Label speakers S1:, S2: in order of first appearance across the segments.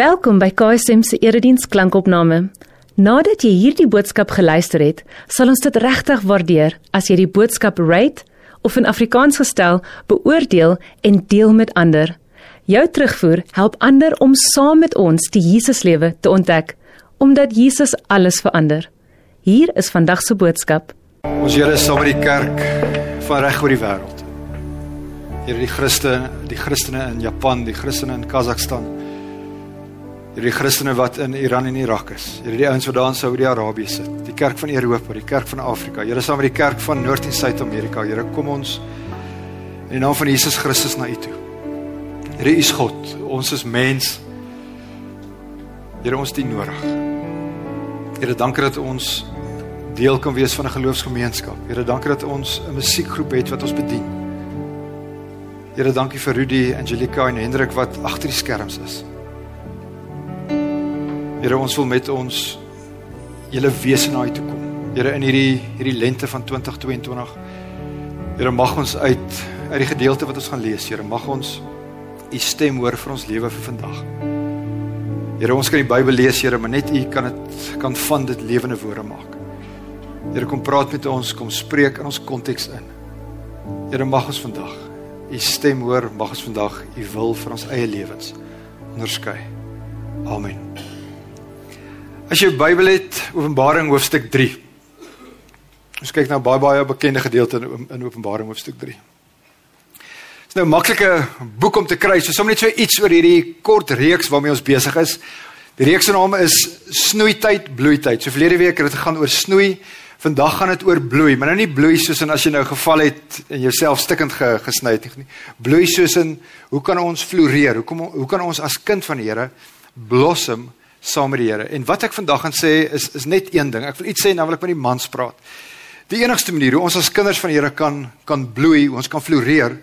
S1: Welkom by KSM se erediens klankopname. Nadat jy hierdie boodskap geluister het, sal ons dit regtig waardeer as jy die boodskap rate of in Afrikaans gestel beoordeel en deel met ander. Jou terugvoer help ander om saam met ons die Jesuslewe te ontdek, omdat Jesus alles verander. Hier is vandag se boodskap.
S2: Ons Here is saam met die kerk van reg oor die wêreld. Here die Christene, die Christene in Japan, die Christene in Kazakhstan. Here die Christene wat in Iran en Irak is. Here die ouens wat daar in Saudi-Arabië sit. Die kerk van Europa, die kerk van Afrika. Here saam met die kerk van Noord en Suid-Amerika. Here kom ons in die naam van Jesus Christus na U toe. Here U is God. Ons is mens. Here ons dien nodig. Here dankie dat ons deel kan wees van 'n geloofsgemeenskap. Here dankie dat ons 'n musiekgroep het wat ons bedien. Here, dankie vir Rudy, Angelika en Hendrik wat agter die skerms is. Here, ons wil met ons julle wese na U toe kom. Here, in hierdie hierdie lente van 2022. Here, mag ons uit uit die gedeelte wat ons gaan lees, Here, mag ons U stem hoor vir ons lewe vir vandag. Here, ons kan die Bybel lees, Here, maar net U kan dit kan van dit lewende woorde maak. Here, kom praat met ons, kom spreek in ons konteks in. Here, mag ons vandag u stem hoor, mag ons vandag u wil vir ons eie lewens onderskei. Amen. As jy die Bybel het, Openbaring hoofstuk 3. Ons kyk nou baie baie bekende gedeelte in, in Openbaring hoofstuk 3. Dit is nou 'n maklike boek om te kry. So sommer net so iets oor hierdie kort reeks waarmee ons besig is. Die reeks se naam is Snoeityd, Bloeityd. So verlede week het dit gegaan oor snoei. Vandag gaan dit oor bloei, maar nou nie bloei soos in as jy nou geval het en jouself stikkend ge, gesny het nie. Bloei soos in hoe kan ons floreer? Hoe kom hoe kan ons as kind van die Here blossom saam met die Here? En wat ek vandag gaan sê is is net een ding. Ek wil iets sê en dan wil ek met die mans praat. Die enigste manier hoe ons as kinders van die Here kan kan bloei, ons kan floreer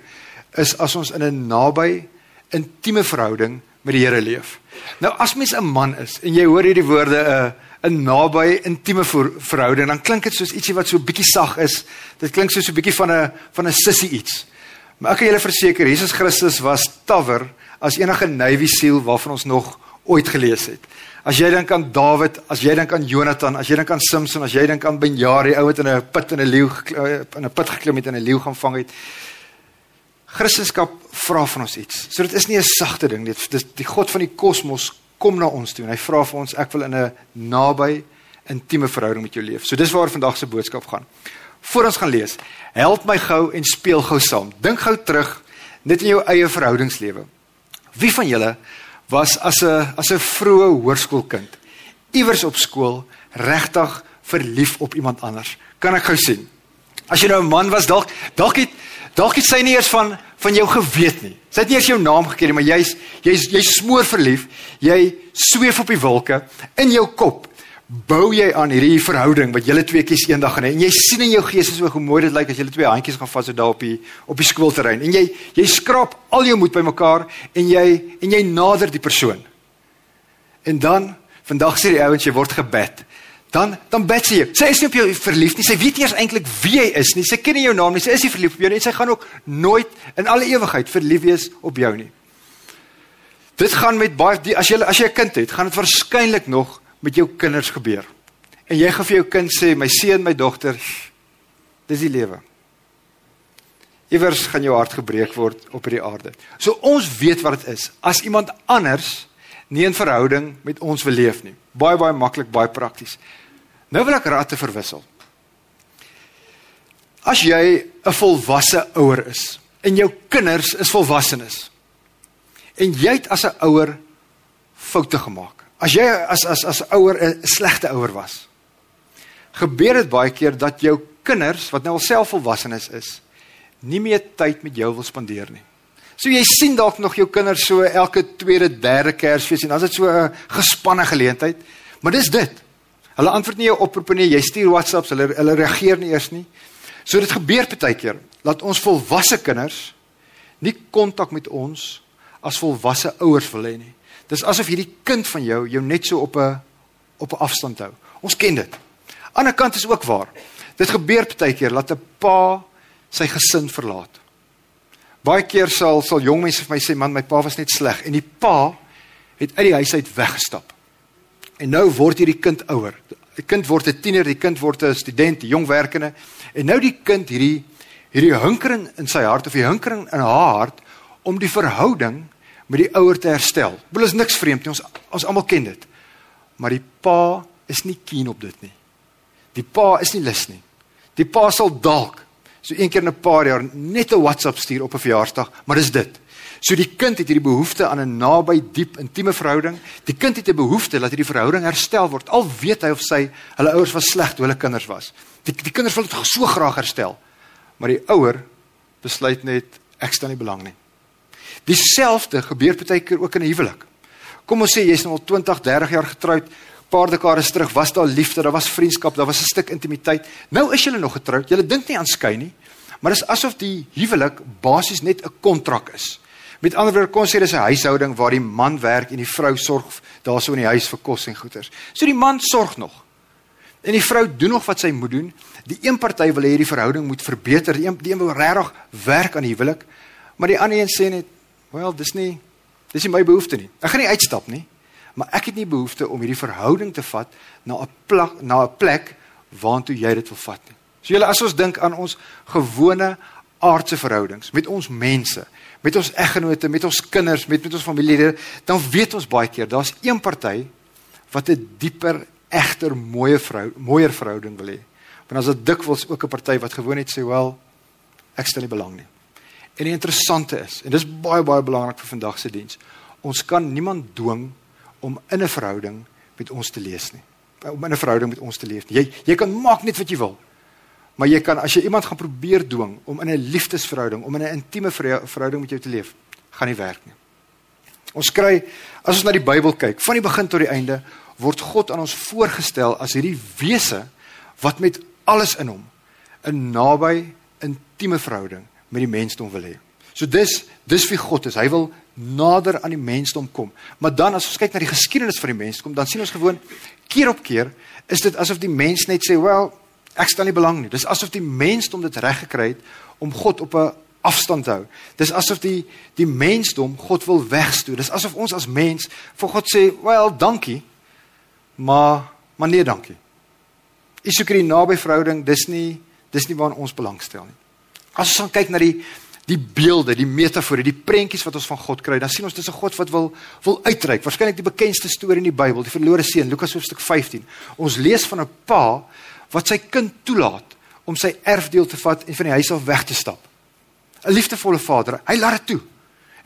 S2: is as ons in 'n naby intieme verhouding met die Here leef. Nou as mens 'n man is en jy hoor hierdie woorde 'n uh, 'n naby intieme verhouding, dan klink dit soos ietsie wat so bietjie sag is. Dit klink soos 'n bietjie van 'n van 'n sissie iets. Maar ek kan julle verseker, Jesus Christus was tawer as enige Navy SEAL waarvan ons nog ooit gelees het. As jy dink aan Dawid, as jy dink aan Jonathan, as jy dink aan Samson, as jy dink aan Benjari, ou wat in 'n put in 'n leeu in 'n put geklim het en 'n leeu gaan vang het. Christendom vra van ons iets. So dit is nie 'n sagte ding nie. Dit die God van die kosmos kom na ons toe en hy vra vir ons ek wil in 'n naby intieme verhouding met jou leef. So dis waar vandag se boodskap gaan. Voor ons gaan lees, help my gou en speel gou saam. Dink gou terug net in jou eie verhoudingslewe. Wie van julle was as 'n as 'n vroeë hoërskoolkind iewers op skool regtig verlief op iemand anders? Kan ek gou sien? As jy nou 'n man was dalk dalk het dalk het sy nie eers van van jou geweet nie. Sy het nie eers jou naam geken nie, maar jy's jy's jy smoor verlief. Jy sweef op die wolke in jou kop. Bou jy aan hierdie verhouding wat julle twee kies eendag gaan hê. En jy sien in jou gees is hoe mooi dit lyk as julle twee handjies gaan vas so daar op die op die skoolterrein. En jy jy skraap al jou moed bymekaar en jy en jy nader die persoon. En dan vandag sê die ouens jy word gebed dan dan bet sy. Sy is nie op jou verlief nie. Sy weet nie eers eintlik wie jy is nie. Sy ken nie jou naam nie. Sy is nie verlief op jou nie. Sy gaan ook nooit in alle ewigheid verlief wees op jou nie. Dit gaan met baie as jy as jy 'n kind het, gaan dit waarskynlik nog met jou kinders gebeur. En jy gaan vir jou kind sê, my seun, my dogter, dis die lewe. Iewers gaan jou hart gebreek word op hierdie aarde. So ons weet wat dit is as iemand anders nie 'n verhouding met ons wil leef nie. Baie baie maklik, baie prakties. Nou wil ek raad te verwissel. As jy 'n volwasse ouer is en jou kinders is volwassenes en jy het as 'n ouer foute gemaak. As jy as as as ouer 'n slegte ouer was. Gebeur dit baie keer dat jou kinders wat nou al self volwassenes is, nie meer tyd met jou wil spandeer nie. So jy sien dalk nog jou kinders so elke tweede, derde Kersfees en dan is dit so 'n gespanne geleentheid. Maar dis dit. Hulle antwoord nie jou oproepe nie, jy stuur WhatsApps, hulle hulle reageer nie eers nie. So dit gebeur baie keer dat ons volwasse kinders nie kontak met ons as volwasse ouers wil hê nie. Dis asof hierdie kind van jou jou net so op 'n op 'n afstand hou. Ons ken dit. Aan die ander kant is ook waar. Dit gebeur baie keer dat 'n pa sy gesin verlaat. Baie keer sal sal jong mense vir my sê man my pa was net sleg en die pa het uit die huis uit weggestap. En nou word hierdie kind ouer. Die kind word 'n tiener, die kind word 'n student, 'n jong werkende. En nou die kind hierdie hierdie hinkering in sy hart of die hinkering in haar hart om die verhouding met die ouer te herstel. Dit is niks vreemd nie. Ons ons almal ken dit. Maar die pa is nie keen op dit nie. Die pa is nie lus nie. Die pa sal dalk so een keer in 'n paar jaar net 'n WhatsApp stuur op 'n verjaarsdag, maar dis dit. So die kind het hierdie behoefte aan 'n naby, diep, intieme verhouding. Die kind het 'n behoefte dat hierdie verhouding herstel word. Al weet hy of sy hulle ouers was sleg toe hulle kinders was. Die die kinders wil dit so graag herstel. Maar die ouer besluit net ek stel nie belang nie. Dieselfde gebeur baie keer ook in 'n huwelik. Kom ons sê jy's nou al 20, 30 jaar getroud, paar dekades terug was daar liefde, daar was vriendskap, daar was 'n stuk intimiteit. Nou is julle nog getroud. Julle dink nie aan skei nie, maar dit is asof die huwelik basies net 'n kontrak is. Met ander woorde, kon sê dis 'n huishouding waar die man werk en die vrou sorg daarso in die huis vir kos en goeder. So die man sorg nog. En die vrou doen nog wat sy moet doen. Die een party wil hê die verhouding moet verbeter. Die een die een wil regtig werk aan die huwelik. Maar die ander een sê net, "Wel, dis nie dis nie my behoefte nie. Ek gaan nie uitstap nie." maar ek het nie behoefte om hierdie verhouding te vat na 'n plek na 'n plek waartoe jy dit wil vat nie. So julle as ons dink aan ons gewone aardse verhoudings met ons mense, met ons eggenote, met ons kinders, met met ons familielede, dan weet ons baie keer daar's een party wat 'n dieper, egter mooie vrou, mooier verhouding wil hê. Want as dit dikwels ook 'n party wat gewoon net sê, "Wel, ek stel nie belang nie." En die interessante is, en dis baie baie belangrik vir vandag se diens, ons kan niemand dwing om in 'n verhouding met ons te lees nie. Om in 'n verhouding met ons te leef. Jy jy kan maak net wat jy wil. Maar jy kan as jy iemand gaan probeer dwing om in 'n liefdesverhouding, om in 'n intieme verhouding met jou te leef, gaan nie werk nie. Ons kry as ons na die Bybel kyk, van die begin tot die einde, word God aan ons voorgestel as hierdie wese wat met alles in hom 'n naby, intieme verhouding met die mensdom wil hê. So dis dis wie God is. Hy wil nader aan die mensdom kom. Maar dan as ons kyk na die geskiedenis van die mensdom, dan sien ons gewoon keer op keer is dit asof die mens net sê, "Wel, ek stel nie belang nie." Dis asof die mensdom dit reg gekry het om God op 'n afstand te hou. Dis asof die die mensdom God wil wegstoot. Dis asof ons as mens vir God sê, "Wel, dankie." Maar maar nee, dankie. Is soek hierdie naby verhouding, dis nie dis nie waarna ons belangstel nie. As ons kyk na die die beelde, die metafore, die prentjies wat ons van God kry, dan sien ons dis 'n God wat wil wil uitreik. Waarskynlik die bekendste storie in die Bybel, die verlore seun, Lukas hoofstuk 15. Ons lees van 'n pa wat sy kind toelaat om sy erfdeel te vat en van die huis af weg te stap. 'n Liefdevolle vader, hy laat dit toe.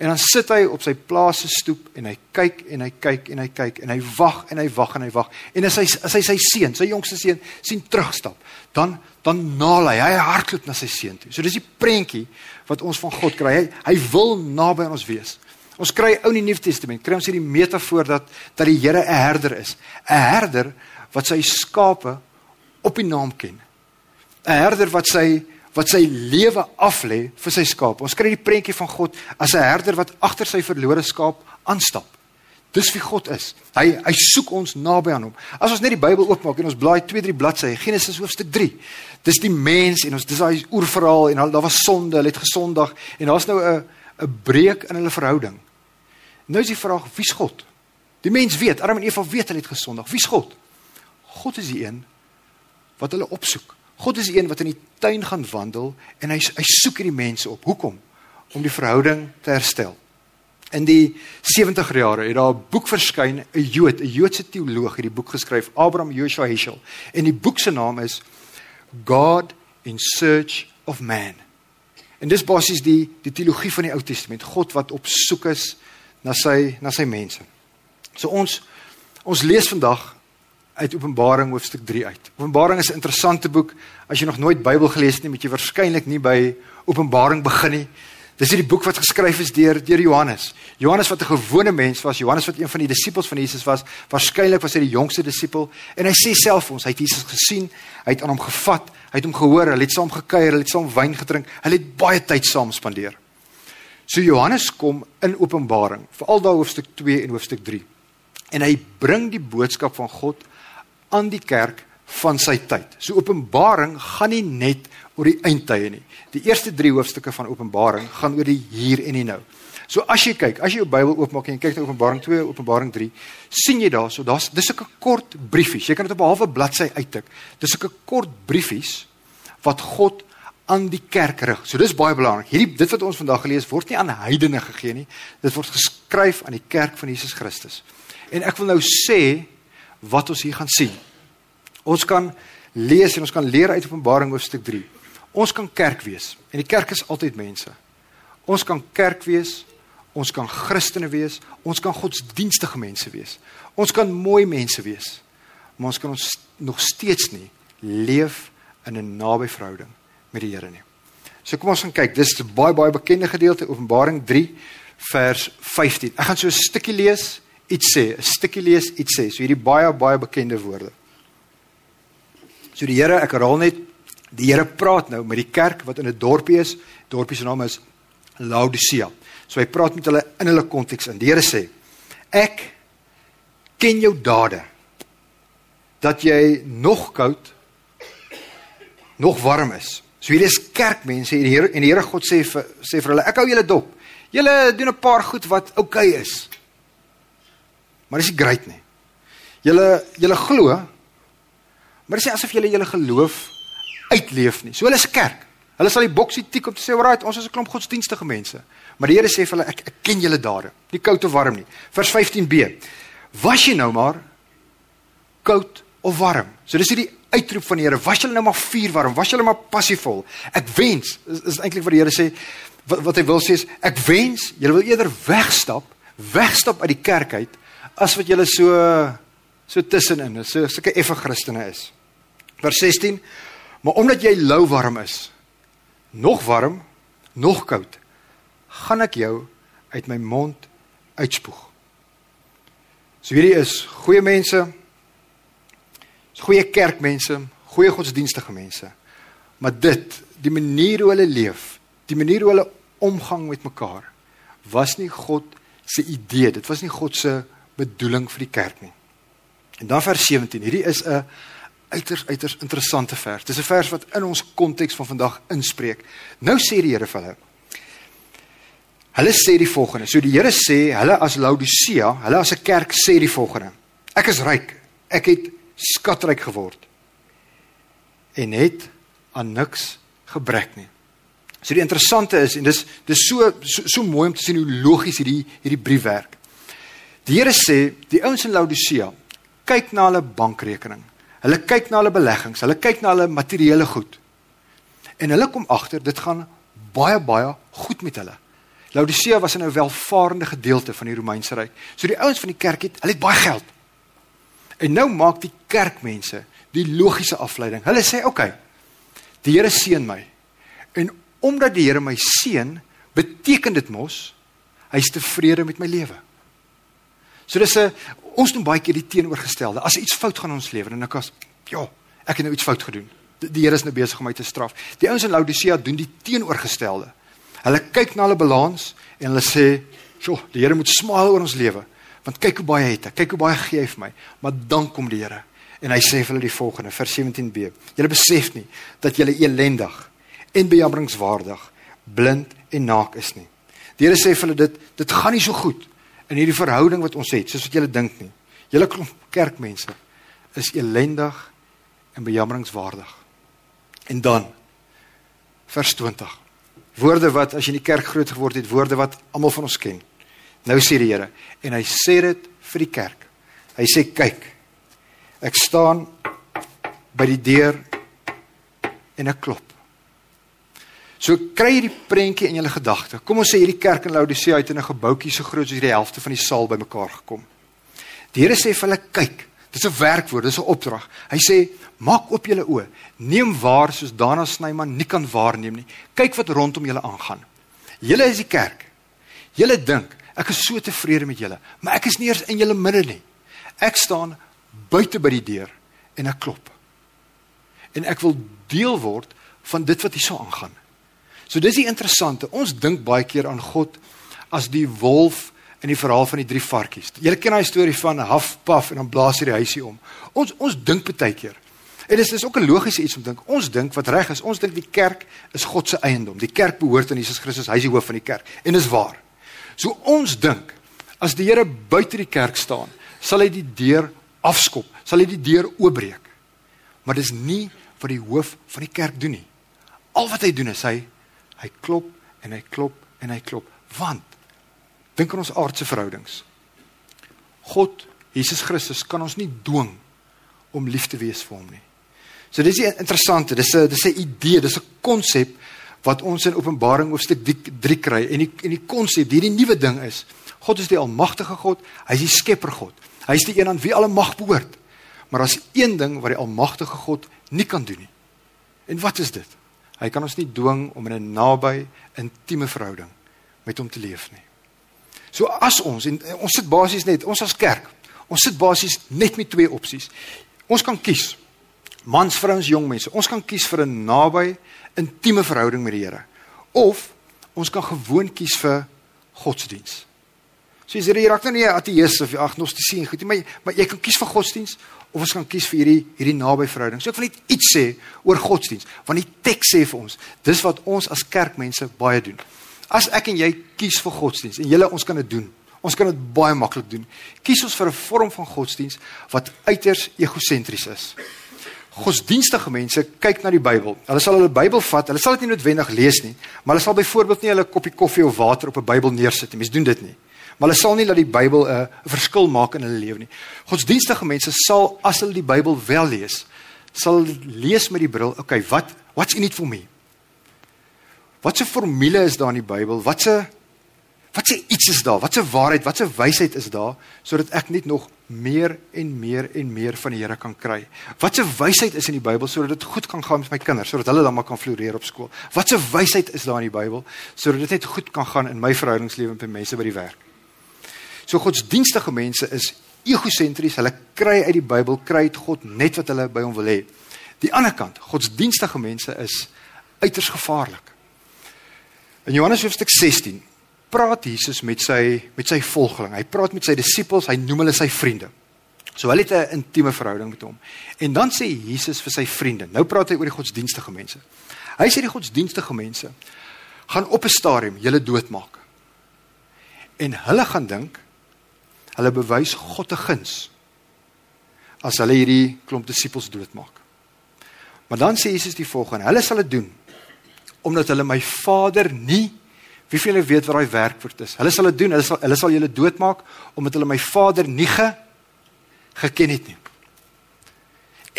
S2: En dan sit hy op sy plaas se stoep en hy kyk en hy kyk en hy kyk en hy wag en hy wag en hy wag. En as hy as hy sy seun, sy jongste seun sien terugstap, dan dan naal hy, hy hardloop na sy seun toe. So dis die prentjie wat ons van God kry. Hy, hy wil naby aan ons wees. Ons kry ou in die Nuwe Testament, kry ons hierdie metafoor dat dat die Here 'n herder is. 'n Herder wat sy skape op die naam ken. 'n Herder wat sy wat sy lewe aflê vir sy skaap. Ons kry die prentjie van God as 'n herder wat agter sy verlore skaap aanstap. Dis wie God is. Hy hy soek ons naby aan hom. As ons net die Bybel oopmaak en ons blaai 2-3 bladsye, Genesis hoofstuk 3. Dis die mens en ons dis daai oerverhaal en daar was sonde, hulle het gesondag en daar's nou 'n 'n breek in hulle verhouding. Nou is die vraag, wie's God? Die mens weet, Adam en Eva weet hulle het gesondag. Wie's God? God is die een wat hulle opsoek. God is een wat in die tuin gaan wandel en hy hy soek hierdie mense op. Hoekom? Om die verhouding te herstel. In die 70er jare het daar 'n boek verskyn, 'n Jood, 'n Joodse teoloog het die boek geskryf, Abraham Joshua Heschel. En die boek se naam is God in Search of Man. En dis basies die die teologie van die Ou Testament, God wat op soek is na sy na sy mense. So ons ons lees vandag uit Openbaring hoofstuk 3 uit. Openbaring is 'n interessante boek. As jy nog nooit Bybel gelees het nie, moet jy waarskynlik nie by Openbaring begin nie. Dis hierdie boek wat geskryf is deur deur Johannes. Johannes wat 'n gewone mens was, Johannes wat een van die disippels van Jesus was, waarskynlik was hy die jongste disipel en hy sê self ons, hy het Jesus gesien, hy het aan hom gevat, hy het hom gehoor, hulle het saam gekuier, hulle het saam wyn gedrink, hulle het baie tyd saam spandeer. So Johannes kom in Openbaring, veral daar hoofstuk 2 en hoofstuk 3. En hy bring die boodskap van God aan die kerk van sy tyd. So Openbaring gaan nie net oor die eindtye nie. Die eerste 3 hoofstukke van Openbaring gaan oor die hier en die nou. So as jy kyk, as jy jou Bybel oopmaak en kyk na Openbaring 2, Openbaring 3, sien jy daarso, daar's dis 'n kort briefies. Jy kan dit op 'n halwe bladsy uittik. Dis 'n kort briefies wat God aan die kerk rig. So dis baie belangrik. Hierdie dit wat ons vandag gelees word nie aan heidene gegee nie. Dit word geskryf aan die kerk van Jesus Christus. En ek wil nou sê wat ons hier gaan sien. Ons kan lees en ons kan leer uit Openbaring hoofstuk 3. Ons kan kerk wees en die kerk is altyd mense. Ons kan kerk wees, ons kan Christene wees, ons kan godsdienstige mense wees. Ons kan mooi mense wees. Maar ons kan ons nog steeds nie leef in 'n naby verhouding met die Here nie. So kom ons gaan kyk. Dis 'n baie baie bekende gedeelte Openbaring 3 vers 15. Ek gaan so 'n stukkie lees, iets sê, 'n stukkie lees, iets sê. So hierdie baie baie bekende woorde. So die Here, ek herhaal net, die Here praat nou met die kerk wat in 'n dorpie is. Dorpie se naam is Laodicea. So hy praat met hulle in hulle konteks in. Die Here sê: Ek ken jou dade. Dat jy nog koud nog warm is. So hier is kerkmense en die Here en die Here God sê vir sê vir hulle: Ek hou julle dop. Julle doen 'n paar goed wat oukei okay is. Maar dis nie great nie. Julle julle glo Maar dis nie asof julle julle geloof uitleef nie. So hulle is kerk. Hulle sal die boksie tik om te sê, "Alright, ons is 'n klomp godsdienstige mense." Maar die Here sê vir hulle, "Ek ek ken julle dade. Nie koud of warm nie." Vers 15b. Was jy nou maar koud of warm? So dis hierdie uitroep van die Here. Was julle nou maar vuurwarm? Was julle maar passievol? Ek wens is, is eintlik wat die Here sê wat, wat hy wil sê is ek wens julle wil eerder wegstap, wegstap uit die kerk uit as wat julle so so tussenin is, so sulke effe Christene is. Vers 16. Maar omdat jy lou warm is, nog warm, nog koud, gaan ek jou uit my mond uitspoeg. So hierdie is goeie mense. Is goeie kerkmense, goeie godsdienstige mense. Maar dit, die manier hoe hulle leef, die manier hoe hulle omgang met mekaar, was nie God se idee, dit was nie God se bedoeling vir die kerk nie. En dan vers 17. Hierdie is 'n uiters uiters interessante vers. Dis 'n vers wat in ons konteks van vandag inspreek. Nou sê die Here vir hulle. Hulle sê die volgende. So die Here sê, hulle as Laodicea, hulle as 'n kerk sê die volgende. Ek is ryk. Ek het skatryk geword. En het aan niks gebrek nie. So die interessante is en dis dis so, so so mooi om te sien hoe logies hierdie hierdie brief werk. Die Here sê, die ouens in Laodicea kyk na hulle bankrekening. Hulle kyk na hulle beleggings, hulle kyk na hulle materiële goed. En hulle kom agter dit gaan baie baie goed met hulle. Laodicea was 'n nou welvarende gedeelte van die Romeinse ryk. So die ouens van die kerk het, hulle het baie geld. En nou maak die kerkmense die logiese afleiding. Hulle sê, "Oké. Okay, die Here seën my. En omdat die Here my seën, beteken dit mos hy's tevrede met my lewe." So dis 'n ons doen baie keer die teenoorgestelde. As iets fout gaan ons lewe en ek as ja, ek het nou iets fout gedoen. Die, die Here is nou besig om my te straf. Die ouens in Laodicea doen die teenoorgestelde. Hulle kyk na hulle balans en hulle sê, "Sjoe, die Here moet smaal oor ons lewe, want kyk hoe baie het ek, kyk hoe baie gee hy vir my." Maar dan kom die Here en hy sê vir hulle die volgende, vers 17b. Julle besef nie dat julle elendig en bejammeringswaardig, blind en naak is nie. Die Here sê vir hulle dit dit gaan nie so goed in hierdie verhouding wat ons het, soos wat julle dink nie. Julle kerkmense is elendig en bejammeringswaardig. En dan vers 20. Woorde wat as jy in die kerk groot geword het, woorde wat almal van ons ken. Nou sê die Here en hy sê dit vir die kerk. Hy sê kyk. Ek staan by die deur en ek klop. So kry jy die prentjie in jou gedagte. Kom ons sê hierdie kerk in Laodicea het in 'n gebouetjie so groot soos die helfte van die saal bymekaar gekom. Die Here sê vir hulle kyk, dis 'n werkwoord, dis 'n opdrag. Hy sê maak oop julle oë, neem waar soos Dana Snyman nie kan waarneem nie. Kyk wat rondom julle aangaan. Julle is die kerk. Julle dink ek is so tevrede met julle, maar ek is nie eers in julle midde nie. Ek staan buite by die deur en ek klop. En ek wil deel word van dit wat hierso aangaan. So dis die interessante. Ons dink baie keer aan God as die wolf in die verhaal van die drie varkies. Julle ken daai storie van Haf Paf en dan blaas hy die huisie om. Ons ons dink baie keer. En dit is, is ook 'n logiese iets om dink. Ons dink wat reg is. Ons dink die kerk is God se eiendom. Die kerk behoort aan Jesus Christus. Hy is die hoof van die kerk. En dis waar. So ons dink as die Here buite die kerk staan, sal hy die deur afskop, sal hy die deur oopbreek. Maar dis nie wat die hoof van die kerk doen nie. Al wat hy doen is hy hy klop en hy klop en hy klop want dink aan ons aardse verhoudings. God, Jesus Christus kan ons nie dwing om lief te wees vir hom nie. So dis 'n interessante, dis 'n dis 'n idee, dis 'n konsep wat ons in Openbaring hoofstuk 3 kry en die en die konsep, hierdie nuwe ding is, God is die almagtige God, hy is die skepper God. Hy is die een aan wie alle mag behoort. Maar daar's een ding wat die almagtige God nie kan doen nie. En wat is dit? Hy kan ons nie dwing om in 'n naby, intieme verhouding met hom te leef nie. So as ons en ons sit basies net, ons as kerk, ons sit basies net met twee opsies. Ons kan kies mans, vrouens, jong mense. Ons kan kies vir 'n naby, intieme verhouding met die Here of ons kan gewoon kies vir godsdiens. So jy sê jy raak nou nie 'n ateïs of agnostisie en goed nie, maar maar jy kan kies vir godsdiens of ons kan kies vir hierdie hierdie naby verhouding. So ek wil net iets sê oor godsdiens, want die teks sê vir ons, dis wat ons as kerkmense baie doen. As ek en jy kies vir godsdiens en julle ons kan dit doen. Ons kan dit baie maklik doen. Kies ons vir 'n vorm van godsdiens wat uiters egosentries is. Godsdienstige mense kyk na die Bybel. Hulle sal hulle Bybel vat. Hulle sal dit nie noodwendig lees nie, maar hulle sal byvoorbeeld nie hulle koppie koffie of water op 'n Bybel neersit nie. Mense doen dit nie. Maar hulle sal nie dat die Bybel 'n verskil maak in hulle lewe nie. Godsdienstige mense sal as hulle die Bybel wel lees, sal lees met die bril, okay, wat what's in it for me? Wat 'n formule is daar in die Bybel? Wat 'n wat 'n iets is daar? Wat 'n waarheid, wat 'n wysheid is daar sodat ek net nog meer en meer en meer van die Here kan kry? Wat 'n wysheid is in die Bybel sodat dit goed kan gaan met my kinders, sodat hulle dan maar kan floreer op skool? Wat 'n wysheid is daar in die Bybel sodat dit net goed kan gaan in my verhoudingslewe met mense by die werk? So godsdienstige mense is egosentries. Hulle kry uit die Bybel, kry uit God net wat hulle by hom wil hê. Die ander kant, godsdienstige mense is uiters gevaarlik. In Johannes hoofstuk 16 praat Jesus met sy met sy volgeling. Hy praat met sy disippels, hy noem hulle sy vriende. So hulle het 'n intieme verhouding met hom. En dan sê Jesus vir sy vriende. Nou praat hy oor die godsdienstige mense. Hy sê die godsdienstige mense gaan op 'n stadium julle doodmaak. En hulle gaan dink Hulle bewys God 'n guns as hulle hierdie klomp disippels doodmaak. Maar dan sê Jesus die volgende: Hulle sal dit doen omdat hulle my Vader nie wie vir hulle weet wat daai werkwoord is. Hulle sal dit doen, hulle sal hulle sal julle doodmaak omdat hulle my Vader nie ge, geken het nie.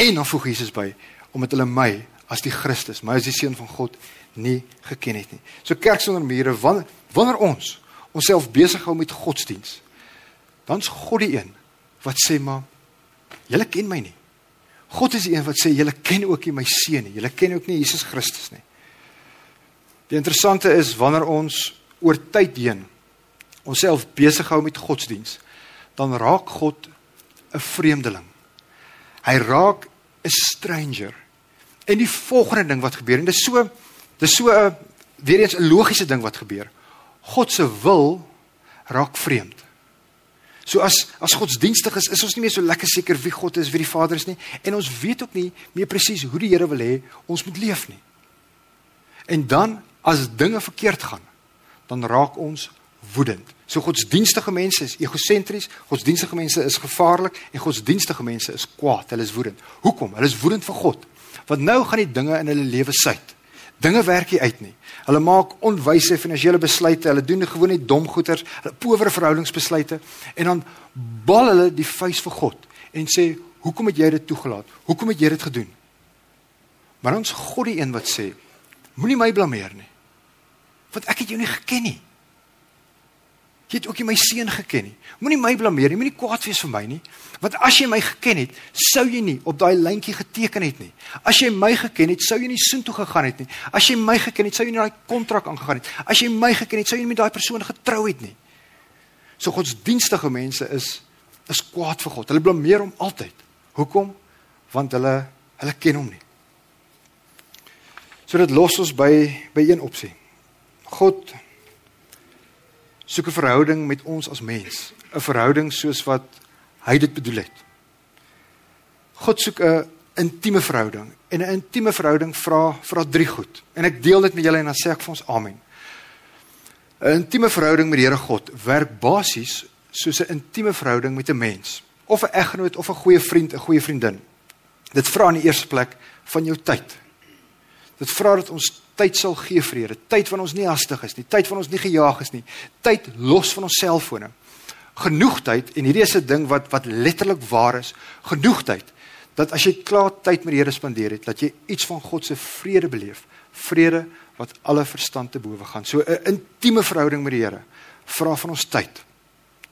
S2: En dan voeg Jesus by omdat hulle my as die Christus, my as die seun van God nie geken het nie. So kerk sonder mure wanneer wanneer ons onsself besig hou met godsdiens dan's God die een wat sê maar julle ken my nie. God is die een wat sê julle ken ook nie my seun nie. Julle ken ook nie Jesus Christus nie. Die interessante is wanneer ons oor tyd heen onsself besig hou met godsdiens, dan raak God 'n vreemdeling. Hy raak 'n stranger. En die volgende ding wat gebeur en dit is so dis so 'n weer eens 'n logiese ding wat gebeur. God se wil raak vreemd. So as as godsdienstig is, is ons nie meer so lekker seker wie God is, wie die Vader is nie en ons weet ook nie meer presies hoe die Here wil hê ons moet leef nie. En dan as dinge verkeerd gaan, dan raak ons woedend. So godsdienstige mense is egosentries, godsdienstige mense is gevaarlik en godsdienstige mense is kwaad, hulle is woedend. Hoekom? Hulle is woedend vir God. Want nou gaan die dinge in hulle lewe suit. Dinge werk nie uit nie. Hulle maak onwyse finansiële besluite, hulle doen gewoon net dom goeters, hulle powere verhoudingsbesluite en dan bal hulle die vuis vir God en sê, "Hoekom het jy dit toegelaat? Hoekom het jy dit gedoen?" Maar ons God die een wat sê, "Moenie my blameer nie. Want ek het jou nie geken nie." Jy het ook nie my seun geken nie. Moenie my blameer nie, moenie kwaad wees vir my nie. Want as jy my geken het, sou jy nie op daai lyntjie geteken het nie. As jy my geken het, sou jy nie soontoe gegaan het nie. As jy my geken het, sou jy nie daai kontrak aangegaan het. As jy my geken het, sou jy nie met daai persoon getrou het nie. So godsdienstige mense is is kwaad vir God. Hulle blameer hom altyd. Hoekom? Want hulle hulle ken hom nie. So dit los ons by by een opsie. God soek 'n verhouding met ons as mens, 'n verhouding soos wat hy dit bedoel het. God soek 'n intieme verhouding en 'n intieme verhouding vra vra drie goed. En ek deel dit met julle en dan sê ek vir ons amen. 'n Intieme verhouding met die Here God werk basies soos 'n intieme verhouding met 'n mens, of 'n eggenoot of 'n goeie vriend, 'n goeie vriendin. Dit vra in die eerste plek van jou tyd. Dit vra dat ons tyd sal gee vir Here, tyd wanneer ons nie hastig is nie, tyd wanneer ons nie gejaag is nie, tyd los van ons selfone. Genoeg tyd en hierdie is 'n ding wat wat letterlik waar is, genoeg tyd dat as jy klaar tyd met die Here spandeer het, dat jy iets van God se vrede beleef, vrede wat alle verstand te bowe gaan. So 'n intieme verhouding met die Here vra van ons tyd.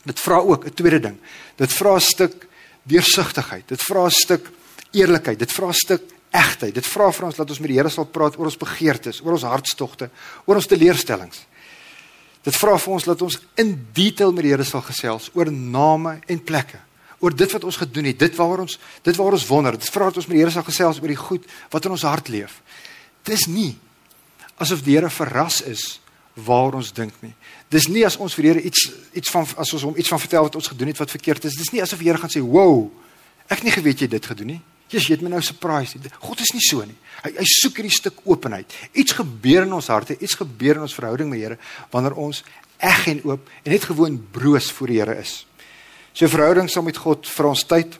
S2: Dit vra ook 'n tweede ding. Dit vra 'n stuk deursigtigheid. Dit vra 'n stuk eerlikheid. Dit vra 'n stuk egtheid. Dit vra vir ons dat ons met die Here sal praat oor ons begeertes, oor ons hartstogte, oor ons teleurstellings. Dit vra vir ons dat ons in detail met die Here sal gesels oor name en plekke, oor dit wat ons gedoen het, dit waaroor ons dit waaroor ons wonder. Dit vra dat ons met die Here sal gesels oor die goed wat in ons hart leef. Dis nie asof die Here verras is waar ons dink nie. Dis nie as ons vir die Here iets iets van as ons hom iets van vertel wat ons gedoen het wat verkeerd is. Dis nie asof die Here gaan sê, "Wow, ek het nie geweet jy dit gedoen nie." Jesus, het my nou surprise. God is nie so nie. Hy hy soek hierdie stuk openheid. Iets gebeur in ons harte, iets gebeur in ons verhouding met die Here wanneer ons eg en oop en net gewoon broos voor die Here is. So verhouding saam met God vir ons tyd.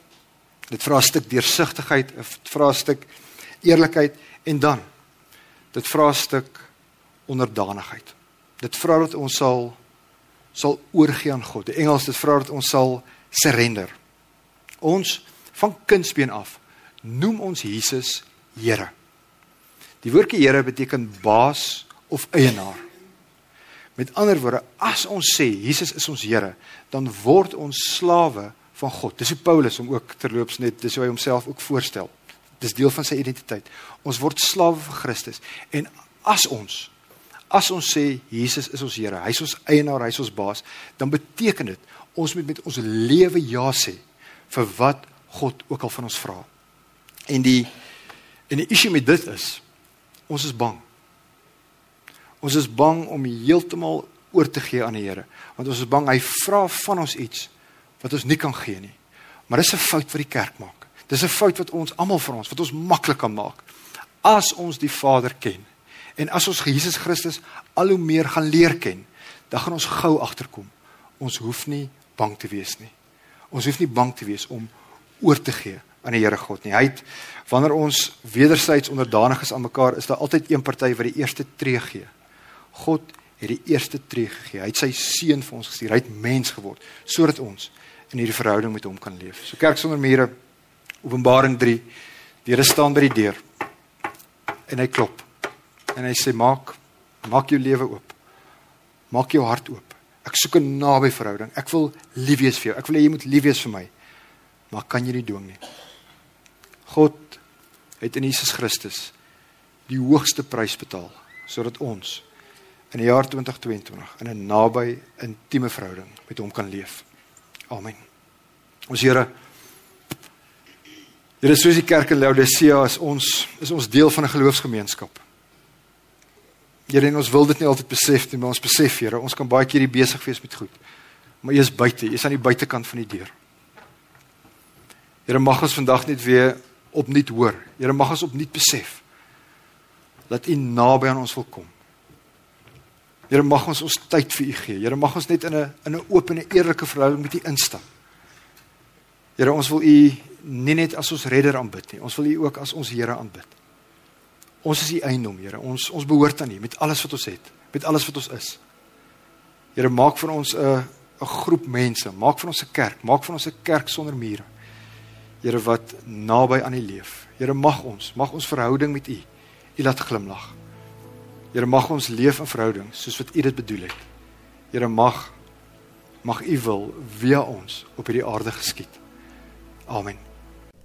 S2: Dit vra 'n stuk deursigtigheid, vra 'n stuk eerlikheid en dan dit vra 'n stuk onderdanigheid. Dit vra dat ons sal sal oorgee aan God. Die Engels dit vra dat ons sal surrender. Ons van kindsbeen af noem ons Jesus Here. Die woordjie Here beteken baas of eienaar. Met ander woorde, as ons sê Jesus is ons Here, dan word ons slawe van God. Dis hoe Paulus hom ook terloops net dis hoe hy homself ook voorstel. Dis deel van sy identiteit. Ons word slawe van Christus. En as ons as ons sê Jesus is ons Here, hy is ons eienaar, hy is ons baas, dan beteken dit ons moet met ons lewe ja sê vir wat God ook al van ons vra. En die en die issue met dit is ons is bang. Ons is bang om heeltemal oor te gee aan die Here, want ons is bang hy vra van ons iets wat ons nie kan gee nie. Maar dis 'n fout wat die kerk maak. Dis 'n fout wat ons almal vir ons wat ons maklik kan maak. As ons die Vader ken en as ons Jesus Christus al hoe meer gaan leer ken, dan gaan ons gou agterkom. Ons hoef nie bang te wees nie. Ons hoef nie bang te wees om oor te gee aan die Here God nie. Hy het wanneer ons wederzijds onderdanig is aan mekaar, is daar altyd een party wat die eerste tree gee. God het die eerste tree gegee. Hy het sy seun vir ons gestuur. Hy het mens geword sodat ons in hierdie verhouding met hom kan leef. So kerk sonder mure Openbaring 3. Die Here staan by die deur. En hy klop. En hy sê maak maak jou lewe oop. Maak jou hart oop. Ek soek 'n naby verhouding. Ek wil lief wees vir jou. Ek wil hê jy moet lief wees vir my. Maar kan jy nie dwing nie. God het in Jesus Christus die hoogste prys betaal sodat ons in die jaar 2022 in 'n naby intieme verhouding met hom kan leef. Amen. Ons Here Here soos die kerk in Laodicea is ons is ons deel van 'n geloofsgemeenskap. Here en ons wil dit nie altyd besef nie, maar ons besef Here, ons kan baie keer besig wees met goed. Maar jy is buite, jy is aan die buitekant van die deur. Here mag ons vandag net weer opnuut hoor. Here mag ons opnuut besef dat U naby aan ons wil kom. Here mag ons ons tyd vir U gee. Here mag ons net in 'n in 'n oop en 'n eerlike verhouding met U instap. Here ons wil U nie net as ons redder aanbid nie. Ons wil U ook as ons Here aanbid. Ons is U eiendom, Here. Ons ons behoort aan U met alles wat ons het, met alles wat ons is. Here, maak van ons 'n 'n groep mense, maak van ons 'n kerk, maak van ons 'n kerk sonder mure. Here wat naby aan U leef. Here, mag ons, mag ons verhouding met U U laat glimlag. Here, mag ons leef in verhouding soos wat U dit bedoel het. Here, mag mag U wil via ons op hierdie aarde geskied. Amen.